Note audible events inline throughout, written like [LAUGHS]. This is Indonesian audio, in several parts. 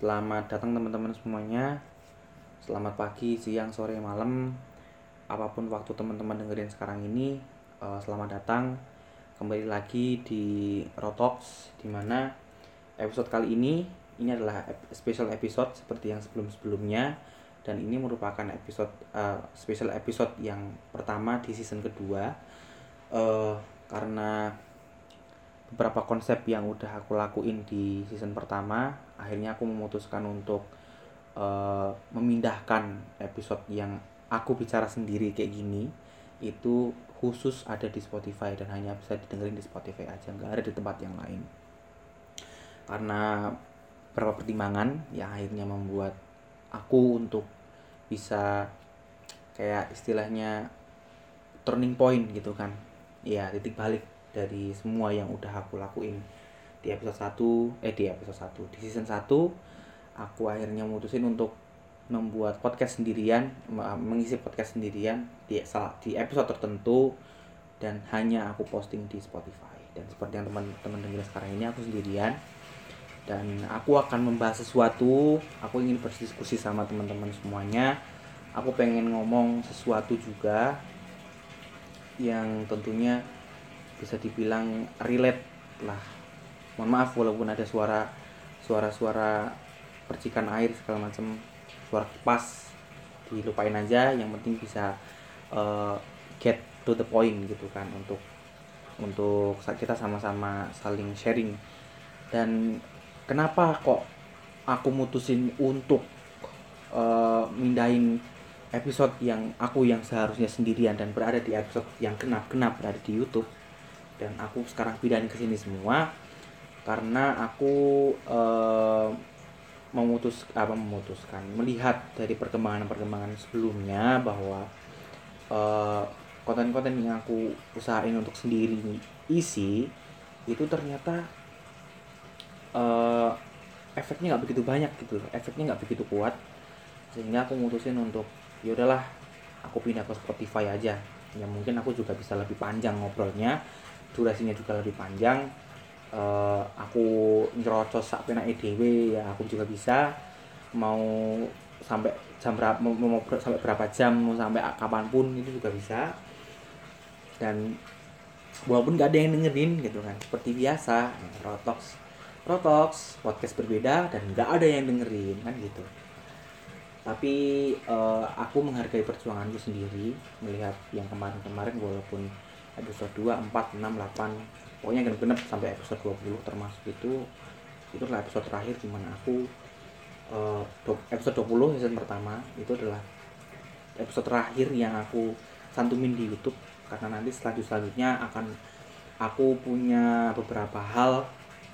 Selamat datang teman-teman semuanya. Selamat pagi, siang, sore, malam. Apa pun waktu teman-teman dengerin sekarang ini eh, Selamat datang. Kembali lagi di Rotox Di mana episode kali ini Ini adalah special episode Seperti yang sebelum-sebelumnya. Dan ini merupakan episode eh, Special episode yang pertama di season kedua. Eh, Karena beberapa konsep yang udah aku lakuin di season pertama. Akhirnya aku memutuskan untuk eh, memindahkan episode yang aku bicara sendiri kayak gini itu khusus ada di Spotify dan hanya bisa didengerin di Spotify aja nggak ada di tempat yang lain. Karena beberapa pertimbangan yang akhirnya membuat aku untuk bisa kayak istilahnya turning point gitu kan. Ya titik balik dari semua yang udah aku lakuin. Di episode 1 eh di episode 1 di season 1 aku akhirnya mutusin untuk membuat podcast sendirian me- mengisi podcast sendirian di di episode tertentu dan hanya aku posting di Spotify. Dan seperti yang teman-teman dengar sekarang ini aku sendirian. Dan aku akan membahas sesuatu aku ingin berdiskusi sama teman-teman semuanya. Aku pengen ngomong sesuatu juga yang tentunya bisa dibilang relate lah. Mohon maaf walaupun ada suara suara-suara percikan air segala macam suara kipas dilupain aja yang penting bisa uh, get to the point gitu kan untuk untuk kita sama-sama saling sharing. Dan kenapa kok aku mutusin untuk uh, mindahin episode yang aku yang seharusnya sendirian dan berada di episode yang genap-genap berada di YouTube dan aku sekarang pindahin ke sini semua karena aku eh, memutus apa memutuskan melihat dari perkembangan-perkembangan sebelumnya bahwa eh, konten-konten yang aku usahain untuk sendiri isi itu ternyata eh, efeknya nggak begitu banyak gitu efeknya nggak begitu kuat. Sehingga aku mutusin untuk ya udahlah aku pindah ke Spotify aja. Ya mungkin aku juga bisa lebih panjang ngobrolnya durasinya juga lebih panjang. Eh, aku nyerocos sak penake dhewe ya aku juga bisa. Mau sampai jam berapa mau, mau sampai berapa jam mau sampai kapan pun itu juga bisa. Dan walaupun gak ada yang dengerin gitu kan seperti biasa rotox rotox podcast berbeda dan gak ada yang dengerin kan gitu. Tapi eh, aku menghargai perjuanganku sendiri melihat yang kemarin-kemarin walaupun episode 2, 4, 6, 8 pokoknya genep-genep sampai episode 20 termasuk itu itu adalah episode terakhir di mana aku do- episode 20 season pertama itu adalah episode terakhir yang aku santumin di YouTube. Karena nanti selanjut selanjutnya akan aku punya beberapa hal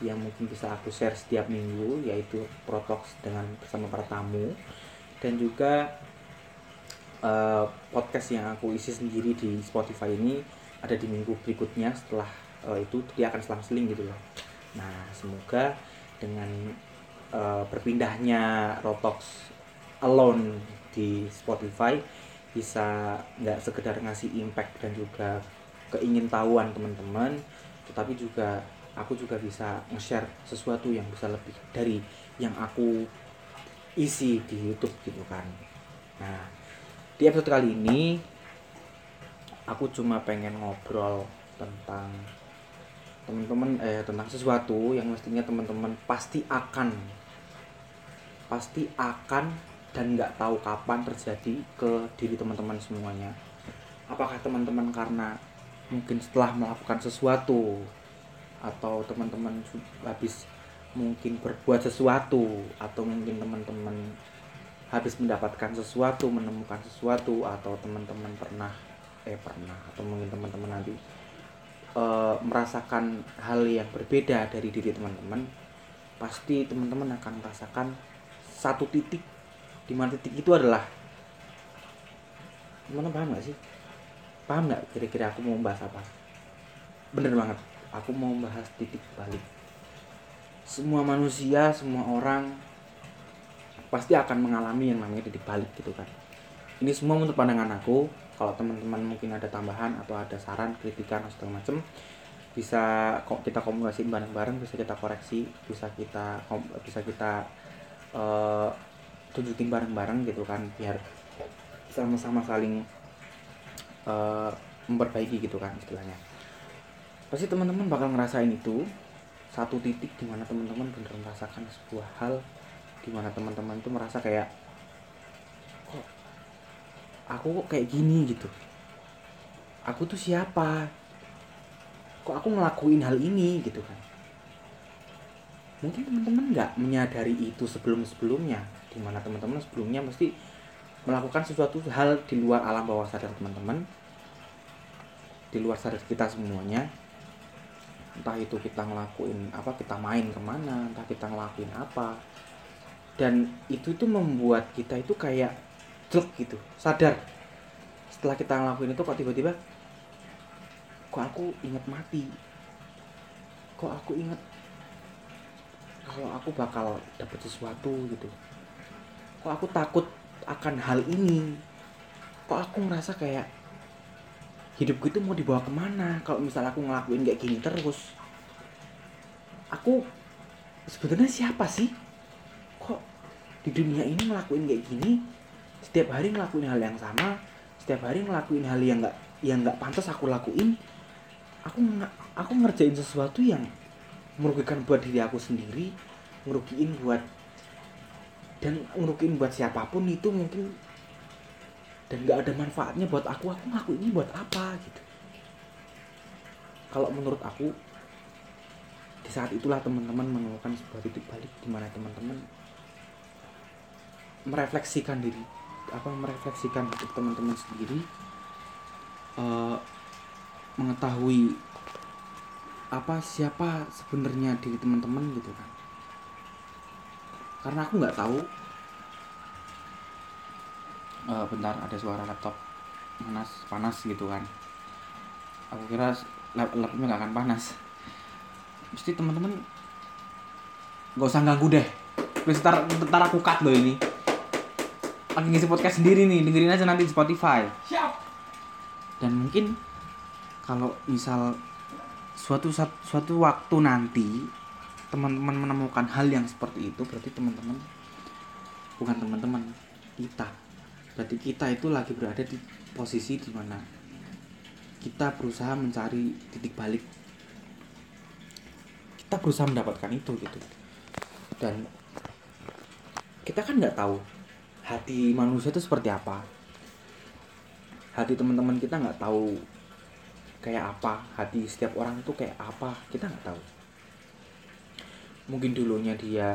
yang mungkin bisa aku share setiap minggu yaitu protox dengan bersama para tamu. Dan juga eh, podcast yang aku isi sendiri di Spotify ini ada di minggu berikutnya setelah eh, itu dia akan selang-seling gitu loh. Nah, semoga dengan eh, berpindahnya Rotox alone di Spotify bisa nggak sekedar ngasih impact dan juga keingintahuan teman-teman, tetapi juga aku juga bisa nge-share sesuatu yang bisa lebih dari yang aku isi di YouTube gitu kan. Nah, di episode kali ini aku cuma pengen ngobrol tentang teman-teman eh tentang sesuatu yang mestinya teman-teman pasti akan pasti akan dan nggak tahu kapan terjadi ke diri teman-teman semuanya. Apakah teman-teman karena mungkin setelah melakukan sesuatu atau teman-teman habis mungkin berbuat sesuatu atau mungkin teman-teman habis mendapatkan sesuatu, menemukan sesuatu atau teman-teman pernah eh pernah atau mungkin teman-teman nanti eh, merasakan hal yang berbeda dari diri teman-teman, pasti teman-teman akan merasakan satu titik di mana titik itu adalah gimana paham nggak sih? Paham nggak kira-kira aku mau bahas apa? Bener banget, aku mau bahas titik balik. Semua manusia, semua orang pasti akan mengalami yang namanya titik balik gitu kan ini semua menurut pandangan aku. Kalau teman-teman mungkin ada tambahan atau ada saran kritikan atau segala macem bisa kok kita komunikasi bareng-bareng bisa kita koreksi bisa kita bisa kita uh, tunjukin bareng-bareng gitu kan biar sama-sama saling uh, memperbaiki gitu kan istilahnya. Pasti teman-teman bakal ngerasain itu satu titik di mana teman-teman benar merasakan sebuah hal di mana teman-teman itu merasa kayak aku kok kayak gini gitu. Aku tuh siapa? Kok aku ngelakuin hal ini gitu kan? Mungkin teman-teman nggak menyadari itu sebelum-sebelumnya di mana teman-teman sebelumnya mesti melakukan sesuatu hal di luar alam bawah sadar teman-teman di luar sadar kita semuanya. Entah itu kita ngelakuin apa kita main ke mana entah kita ngelakuin apa. Dan itu itu membuat kita itu kayak jelek gitu sadar. Setelah kita ngelakuin itu kok tiba-tiba kok aku inget mati? Kok aku inget kalau aku bakal dapet sesuatu gitu? Kok aku takut akan hal ini? Kok aku ngerasa kayak hidupku itu mau dibawa ke mana kalau misal aku ngelakuin kayak gini terus? Aku sebetulnya siapa sih? Kok di dunia ini ngelakuin kayak gini setiap hari ngelakuin hal yang sama setiap hari ngelakuin hal yang nggak yang nggak pantas aku lakuin aku aku ngerjain sesuatu yang merugikan buat diri aku sendiri merugiin buat dan merugiin buat siapa pun itu mungkin dan nggak ada manfaatnya buat aku aku ngaku ini buat apa gitu. Kalau menurut aku di saat itulah teman-teman menemukan sebuah titik balik di mana teman-teman merefleksikan diri apa merefleksikan untuk teman-teman sendiri uh, mengetahui apa siapa sebenarnya diri teman-teman gitu kan. Karena aku nggak tahu uh, bentar ada suara laptop panas panas gitu kan. Aku kira laptopnya nggak akan panas. Mesti teman-teman nggak usah ganggu deh. Please tar, tar aku cut loh ini lagi ngisi podcast sendiri nih dengerin aja nanti di Spotify. Siap. Dan mungkin kalau misal suatu suatu waktu nanti teman-teman menemukan hal yang seperti itu berarti teman-teman bukan teman-teman kita. Berarti kita itu lagi berada di posisi di mana kita berusaha mencari titik balik. Kita berusaha mendapatkan itu gitu. Dan kita kan nggak tahu hati manusia itu seperti apa? Hati teman-teman kita nggak tahu kayak apa. Hati setiap orang tuh kayak apa kita nggak tahu. Mungkin dulunya dia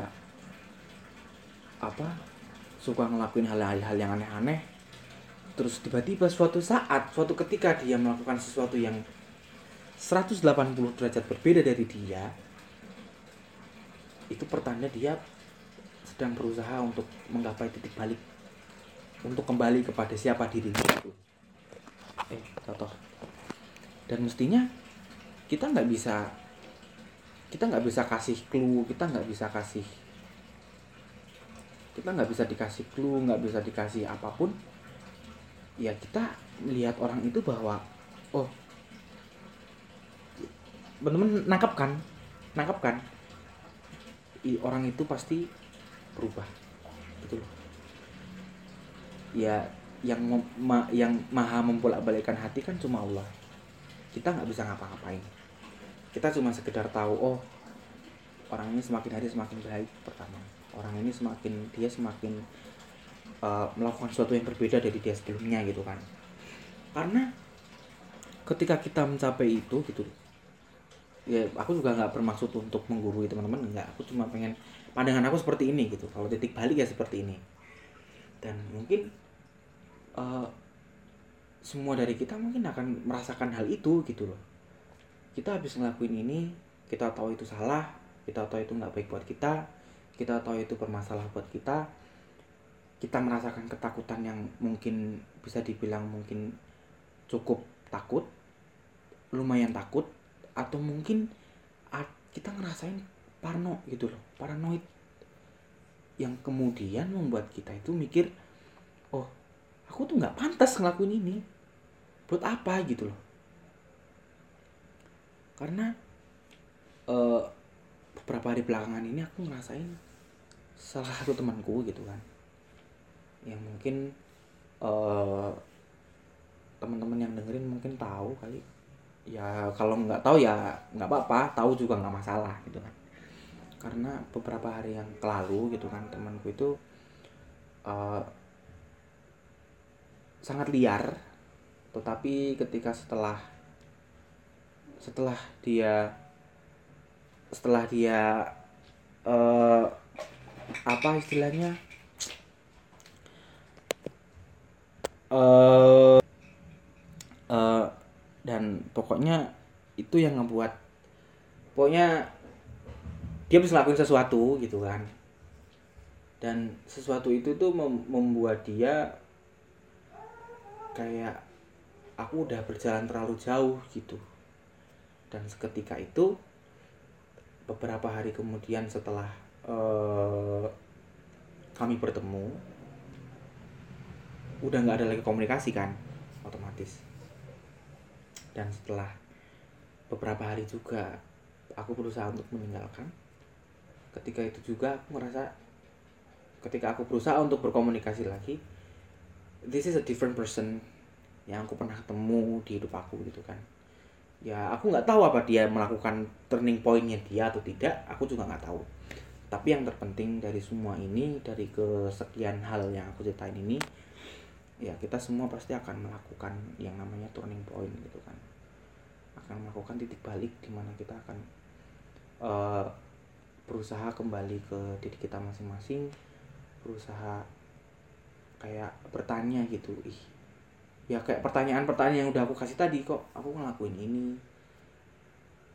apa suka ngelakuin hal-hal yang aneh-aneh. Terus tiba-tiba suatu saat suatu ketika dia melakukan sesuatu yang 180 derajat berbeda dari dia itu pertanda dia sedang berusaha untuk menggapai titik balik untuk kembali kepada siapa dirinya itu. Eh contoh dan mestinya kita nggak bisa kita nggak bisa kasih clue kita nggak bisa kasih kita nggak bisa dikasih clue nggak bisa dikasih apa pun. Ya kita melihat orang itu bahwa oh teman-teman nangkap kan? Nangkap kan? Orang itu pasti berubah. Gitu ya yang ma, yang maha membolak-balikkan hati kan cuma Allah. Kita nggak bisa ngapa-ngapain. Kita cuma sekedar tahu oh orang ini semakin hari semakin baik pertama. Orang ini semakin dia semakin uh, melakukan sesuatu yang berbeda dari dia sebelumnya gitu kan. Karena ketika kita mencapai itu gitu ya aku juga nggak bermaksud untuk menggurui teman-teman nggak. Aku cuma pengen pandangan aku seperti ini gitu. Kalau titik balik ya seperti ini. Dan mungkin uh, semua dari kita mungkin akan merasakan hal itu gitu loh. Kita habis ngelakuin ini kita tahu itu salah kita tahu itu nggak baik buat kita kita tahu itu bermasalah buat kita. Kita merasakan ketakutan yang mungkin bisa dibilang mungkin cukup takut lumayan takut atau mungkin kita ngerasain parno gitu loh paranoid. Yang kemudian membuat kita itu mikir oh aku tuh nggak pantas ngelakuin ini. Buat apa? gitu loh. Karena uh, beberapa hari belakangan ini aku ngerasain salah satu temanku gitu kan. Yang mungkin uh, teman-teman yang dengerin mungkin tahu kali ya kalau nggak tahu ya nggak apa-apa tahu juga nggak masalah gitu kan. Karena beberapa hari yang lalu gitu kan temanku itu uh, sangat liar. Tetapi ketika setelah setelah dia setelah dia uh, apa istilahnya? Uh, uh, dan pokoknya itu yang ngebuat pokoknya dia bisa ngelakuin sesuatu gitu kan. Dan sesuatu itu tuh mem membuat dia kayak aku udah berjalan terlalu jauh gitu. Dan seketika itu beberapa hari kemudian setelah uh, kami bertemu udah nggak ada lagi komunikasi kan otomatis dan setelah beberapa hari juga aku berusaha untuk meninggalkan ketika itu juga aku merasa ketika aku berusaha untuk berkomunikasi lagi this is a different person yang aku pernah ketemu di hidup aku gitu kan. Ya aku nggak tahu apa dia melakukan turning pointnya dia atau tidak aku juga nggak tahu. Tapi yang terpenting dari semua ini dari kesekian hal yang aku ceritain ini ya kita semua pasti akan melakukan yang namanya turning point gitu kan akan melakukan titik balik di mana kita akan uh, berusaha kembali ke diri kita masing-masing berusaha kayak bertanya gitu. Ih ya kayak pertanyaan-pertanyaan yang udah aku kasih tadi kok aku ngelakuin ini?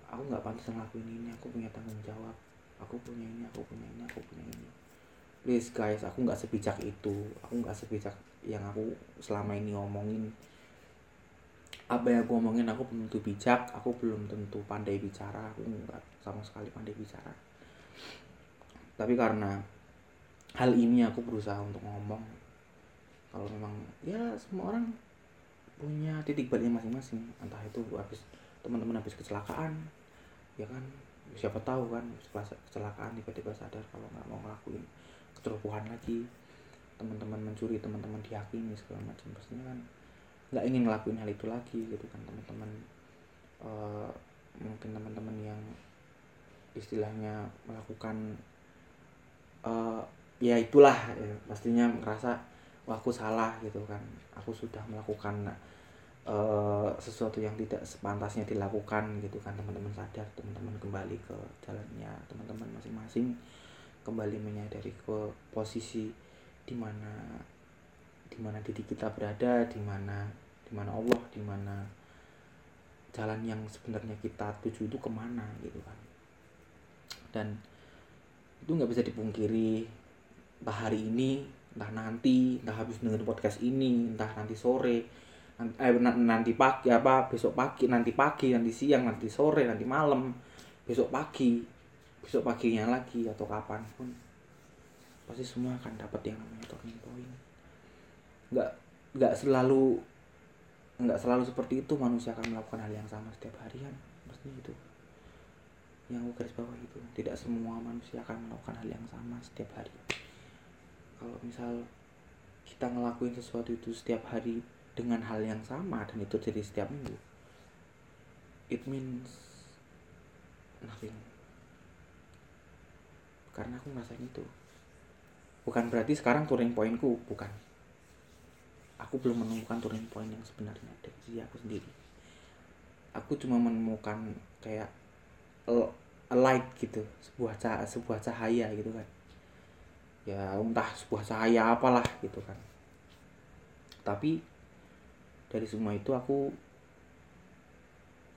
Aku nggak pantas ngelakuin ini aku punya tanggung jawab. Aku punya ini aku punya ini aku punya ini. Please guys aku nggak sebijak itu. Aku nggak sebijak yang aku selama ini ngomongin apa yang aku ngomongin aku belum tentu bijak aku belum tentu pandai bicara aku nggak sama sekali pandai bicara. Tapi karena hal ini aku berusaha untuk ngomong kalau memang ya semua orang punya titik baliknya masing-masing. Entah itu habis teman-teman habis kecelakaan ya kan? Siapa tahu kan setelah kecelakaan tiba-tiba sadar kalau nggak mau ngelakuin keterpuhan lagi. Teman-teman mencuri teman-teman dihakimi segala macam. Pastinya kan nggak ingin ngelakuin hal itu lagi gitu kan teman-teman uh, mungkin teman-teman yang istilahnya melakukan uh, ya itulah ya, pastinya merasa wah aku salah gitu kan. Aku sudah melakukan uh, sesuatu yang tidak sepantasnya dilakukan gitu kan. Teman-teman sadar teman-teman kembali ke jalannya teman-teman masing-masing. Kembali menyadari ke posisi di mana di mana diri kita berada di mana di mana Allah di mana jalan yang sebenarnya kita tuju itu ke mana gitu kan. Dan itu nggak bisa dipungkiri entah hari ini entah nanti entah habis dengerin podcast ini entah nanti sore nanti, eh, nanti pagi apa besok pagi nanti pagi nanti siang nanti sore nanti malam besok pagi besok paginya lagi atau kapan pun pasti semua akan dapat yang namanya turning point nggak nggak selalu nggak selalu seperti itu manusia akan melakukan hal yang sama setiap harian pasti itu yang aku garis bawah itu tidak semua manusia akan melakukan hal yang sama setiap hari. Kalau misal kita ngelakuin sesuatu itu setiap hari dengan hal yang sama dan itu jadi setiap minggu it means nothing. Karena aku ngerasain itu. Bukan berarti sekarang turning pointku bukan aku belum menemukan turning point yang sebenarnya dari aku sendiri. Aku cuma menemukan kayak a light gitu sebuah cahaya sebuah cahaya gitu kan. Ya entah sebuah cahaya apalah gitu kan. Tapi dari semua itu aku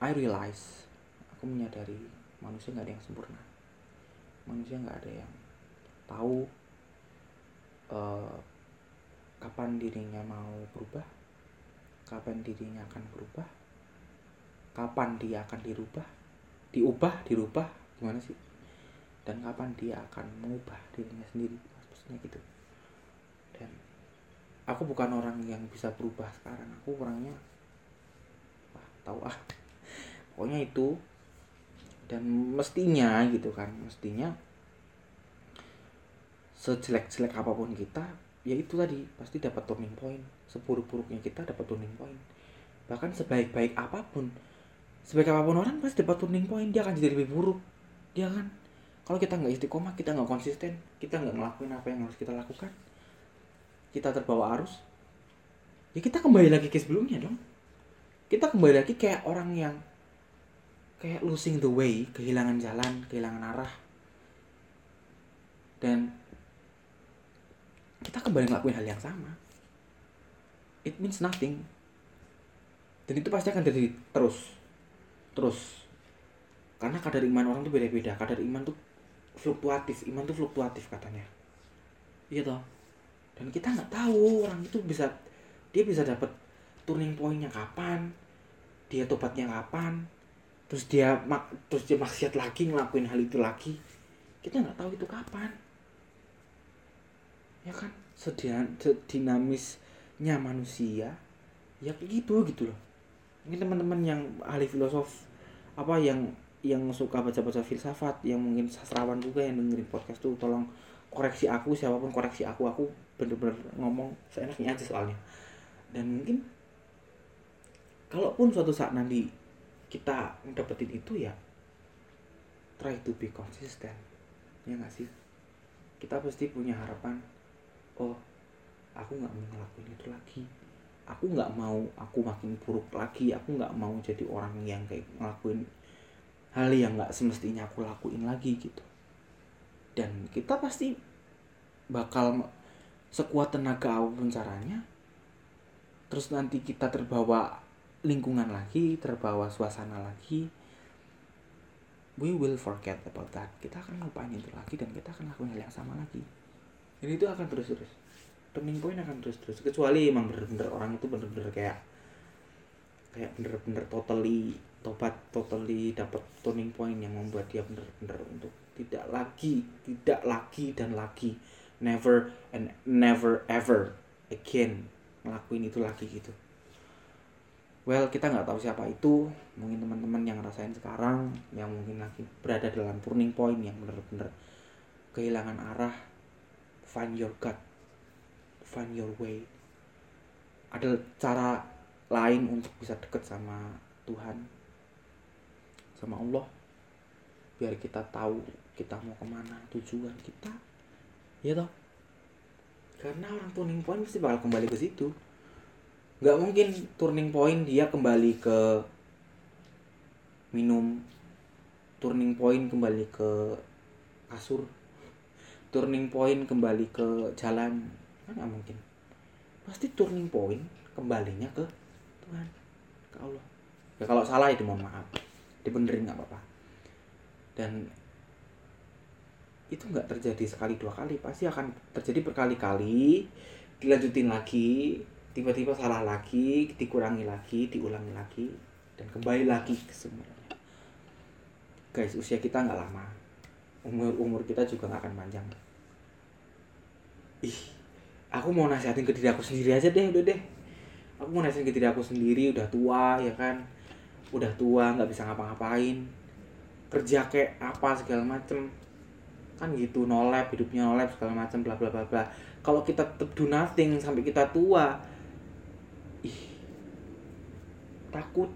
I realize aku menyadari manusia nggak ada yang sempurna. Manusia nggak ada yang tahu uh, kapan dirinya mau berubah? Kapan dirinya akan berubah? Kapan dia akan dirubah? Diubah dirubah gimana sih? Dan kapan dia akan mengubah dirinya sendiri? Maksudnya gitu. Dan aku bukan orang yang bisa berubah sekarang. Aku orangnya wah tahu ah. Pokoknya itu. Dan mestinya gitu kan. Mestinya sejelek-jelek apa pun kita ya itu tadi pasti dapat turning point. Seburuk-buruknya kita dapat turning point. Bahkan sebaik-baik apa pun sebaik apa pun orang pasti dapat turning point. Dia akan jadi lebih buruk dia kan? Kalau kita nggak istiqomah kita nggak konsisten kita nggak ngelakuin apa yang harus kita lakukan kita terbawa arus ya kita kembali lagi ke sebelumnya dong. Kita kembali lagi kayak orang yang kayak losing the way kehilangan jalan kehilangan arah. Dan kita kembali ngelakuin hal yang sama. It means nothing. Dan itu pasti akan terjadi terus. Terus. Karena kadar iman orang tuh beda-beda. Kadar iman tuh fluktuatif. Iman tuh fluktuatif katanya. Iya toh? Dan kita nggak tahu orang itu bisa dia bisa dapat turning pointnya kapan dia tobatnya kapan terus dia mak terus dia maksiat lagi ngelakuin hal itu lagi. Kita nggak tahu itu kapan ya kan? Sedian sedinamisnya manusia. Ya gitu gitu loh. Ini teman-teman yang ahli filosof apa yang yang suka baca-baca filsafat yang mungkin sastrawan juga yang dengerin podcast tuh tolong koreksi aku siapa pun koreksi aku aku bener-bener ngomong seenaknya aja soalnya. Dan mungkin kalaupun suatu saat nanti kita dapetin itu ya try to be consistent. Ya nggak sih? Kita pasti punya harapan oh aku nggak mau ngelakuin itu lagi. Aku nggak mau aku makin buruk lagi. Aku nggak mau jadi orang yang kayak ngelakuin hal yang nggak semestinya aku lakuin lagi gitu. Dan kita pasti bakal sekuat tenaga apa pun caranya terus nanti kita terbawa lingkungan lagi terbawa suasana lagi. We will forget about that. Kita akan lupain itu lagi dan kita akan lakuin hal yang sama lagi jadi itu akan terus terus turning point akan terus terus kecuali emang bener-bener orang itu bener-bener kayak kayak bener-bener totally tobat totally dapat turning point yang membuat dia bener-bener untuk tidak lagi tidak lagi dan lagi never and never ever again ngelakuin itu lagi gitu. Well kita nggak tahu siapa itu. Mungkin teman-teman yang ngerasain sekarang yang mungkin lagi berada dalam turning point yang bener-bener kehilangan arah find your gut find your way. Ada cara lain untuk bisa deket sama Tuhan sama Allah. Biar kita tahu kita mau ke mana tujuan kita. Ya toh? Karena orang turning point pasti bakal kembali ke situ. Nggak mungkin turning point dia kembali ke minum. Turning point kembali ke kasur turning point kembali ke jalan. Nggak mungkin? Pasti turning point kembalinya ke Tuhan ke Allah. Ya kalau salah itu mohon maaf. Dibenerin nggak apa-apa. Dan itu nggak terjadi sekali dua kali pasti akan terjadi berkali-kali. Dilanjutin lagi tiba-tiba salah lagi dikurangi lagi diulangi lagi dan kembali lagi ke semuanya. Guys usia kita nggak lama umur umur kita juga nggak akan panjang. Ih aku mau nasihatin ke diri aku sendiri aja deh udah deh. Aku mau nasihatin ke diri aku sendiri udah tua ya kan? Udah tua nggak bisa ngapa-ngapain. Kerja kayak apa segala macem. Kan gitu nolep hidupnya nolep segala macam bla bla bla bla. Kalau kita tetap do nothing sampai kita tua ih takut.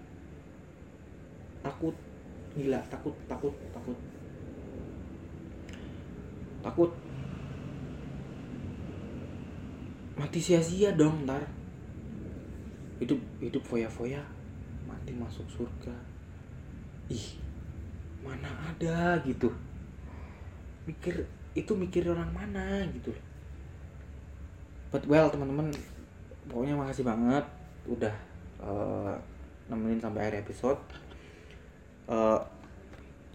Takut gila takut takut takut takut. Mati sia-sia dong ntar. Hidup hidup foya-foya mati masuk surga. Ih mana ada gitu. Mikir itu mikir orang mana gitu. But well teman-teman pokoknya makasih banget udah uh, nemenin sampai akhir episode. Uh,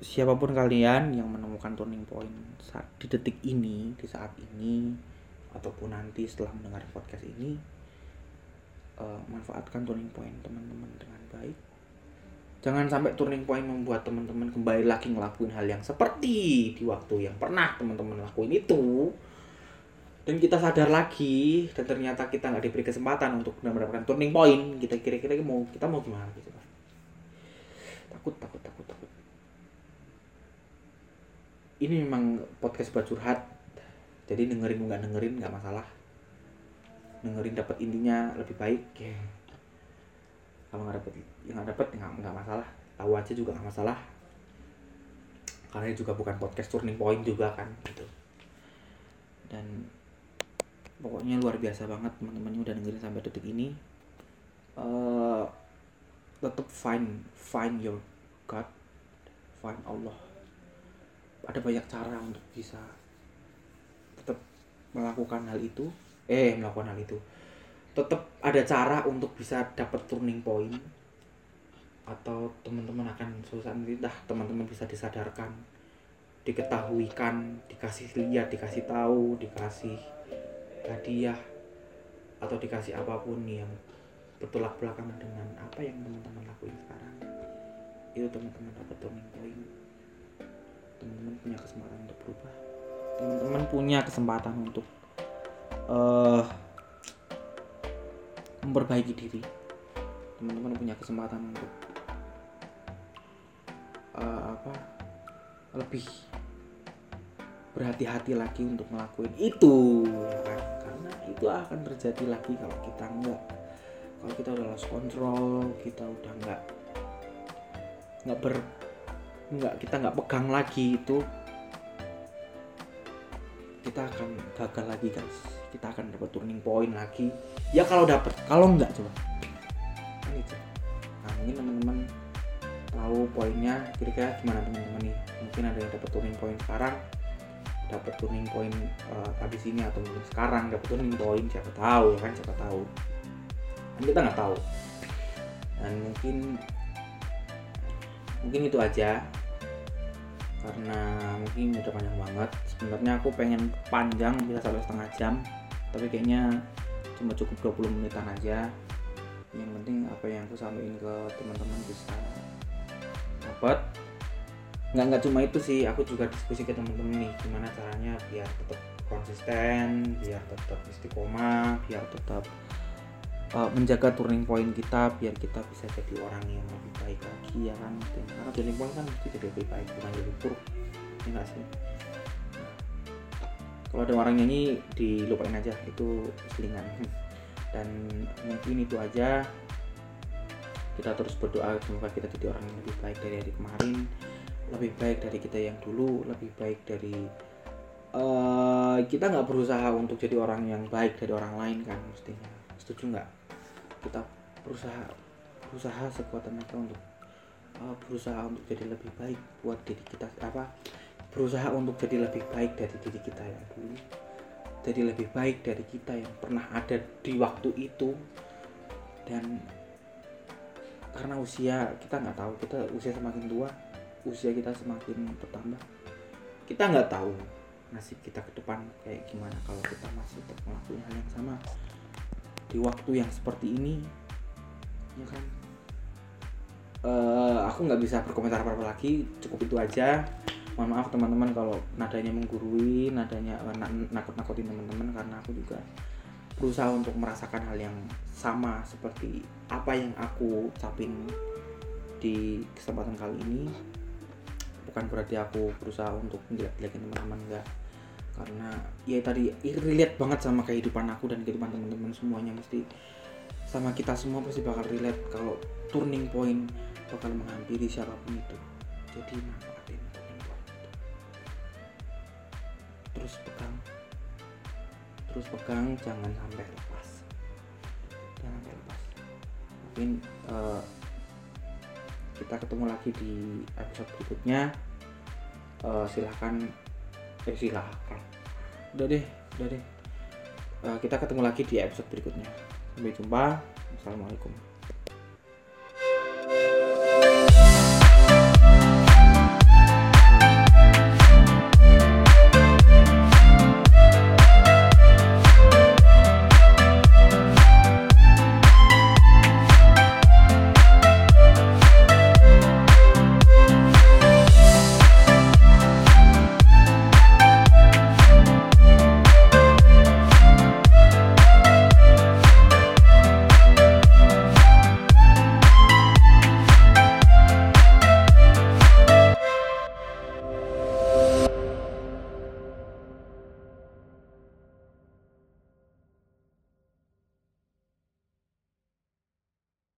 siapa pun kalian yang menemukan turning point saat di detik ini di saat ini ataupun nanti setelah mendengar podcast ini uh, manfaatkan turning point teman-teman dengan baik. Jangan sampai turning point membuat teman-teman kembali lagi ngelakuin hal yang seperti di waktu yang pernah teman-teman lakuin itu. Dan kita sadar lagi dan ternyata kita nggak diberi kesempatan untuk mendapatkan turning point kita kira-kira mau kita mau gimana gitu takut takut takut ini memang podcast buat curhat. Jadi dengerin nggak dengerin nggak masalah. Dengerin dapat intinya lebih baik. Kalau nggak dapet ya nggak dapet nggak nggak masalah. Tahu aja juga nggak masalah. Karena juga bukan podcast turning point juga kan gitu. Dan pokoknya luar biasa banget teman-teman yang udah dengerin sampai detik ini. Uh, tetap find find your God find Allah ada banyak cara untuk bisa tetap melakukan hal itu. Eh melakukan hal itu. Tetap ada cara untuk bisa dapat turning point atau teman-teman akan susah nanti dah teman-teman bisa disadarkan diketahuikan dikasih lihat dikasih tahu dikasih hadiah atau dikasih apa pun yang bertolak belakang dengan apa yang teman-teman lakuin sekarang. Itu teman-teman dapat turning point teman-teman punya kesempatan untuk berubah. Teman-teman punya kesempatan untuk uh, memperbaiki diri. Teman-teman punya kesempatan untuk uh, apa lebih berhati-hati lagi untuk melakukan itu ya kan? Karena itu akan terjadi lagi kalau kita enggak kalau kita udah lost control kita udah enggak nggak ber nggak kita nggak pegang lagi itu. Kita akan gagal lagi guys. Kita akan dapat turning point lagi. Ya kalau dapat. Kalau enggak coba. Ini coba. Nah mungkin teman-teman tahu poinnya. Kira-kira gimana teman-teman nih? Mungkin ada yang dapat turning point sekarang dapat turning point uh, habis ini atau mungkin sekarang dapat turning point. Siapa tahu ya kan? Siapa tahu. Kan kita nggak tahu. Dan mungkin mungkin itu aja karena mungkin udah panjang banget. Sebenarnya aku pengen panjang bisa sampai setengah jam. Tapi kayaknya cuma cukup 20 menitan aja. Yang penting apa yang aku sampaikan ke teman-teman bisa dapat. Nggak nggak cuma itu sih aku juga diskusi ke teman-teman nih gimana caranya biar tetap konsisten biar tetap istiqomah biar tetap uh, menjaga turning point kita biar kita bisa jadi orang yang lebih baik lagi ya kan? Karena turning point kan mesti jadi lebih baik bukan jadi buruk. Ya enggak sih? Kalau ada orang nyanyi dilupain aja. Itu selingan. [LAUGHS] Dan mungkin itu aja. Kita terus berdoa semoga kita jadi orang yang lebih baik dari hari kemarin. Lebih baik dari kita yang dulu lebih baik dari uh, kita nggak berusaha untuk jadi orang yang baik dari orang lain kan mestinya. Setuju nggak kita berusaha berusaha sekuat tenaga untuk uh, berusaha untuk jadi lebih baik buat diri kita apa berusaha untuk jadi lebih baik dari diri kita yang dulu. Jadi lebih baik dari kita yang pernah ada di waktu itu. Dan karena usia kita nggak tahu kita usia semakin tua usia kita semakin bertambah kita nggak tahu nasib kita ke depan kayak gimana kalau kita masih tetap melakukan hal yang sama di waktu yang seperti ini ya kan? Uh, aku nggak bisa berkomentar apa apa lagi cukup itu aja. Mohon maaf teman-teman kalau nadanya menggurui nadanya uh, nakut-nakutin teman-teman karena aku juga berusaha untuk merasakan hal yang sama seperti apa yang aku ucapin di kesempatan kali ini. Bukan berarti aku berusaha untuk menjelek-jelekin teman-teman enggak karena ya tadi relate banget sama kehidupan aku dan kehidupan teman-teman semuanya. Mesti sama kita semua pasti bakal relate kalau turning point bakal menghampiri siapa pun itu. Jadi manfaatin turning point itu. Terus pegang. Terus pegang jangan sampai lepas. Jangan sampai lepas. Mungkin uh, kita ketemu lagi di episode berikutnya. Uh, silahkan eh silahkan udah deh udah deh. Uh, kita ketemu lagi di episode berikutnya. Sampai jumpa. Assalamualaikum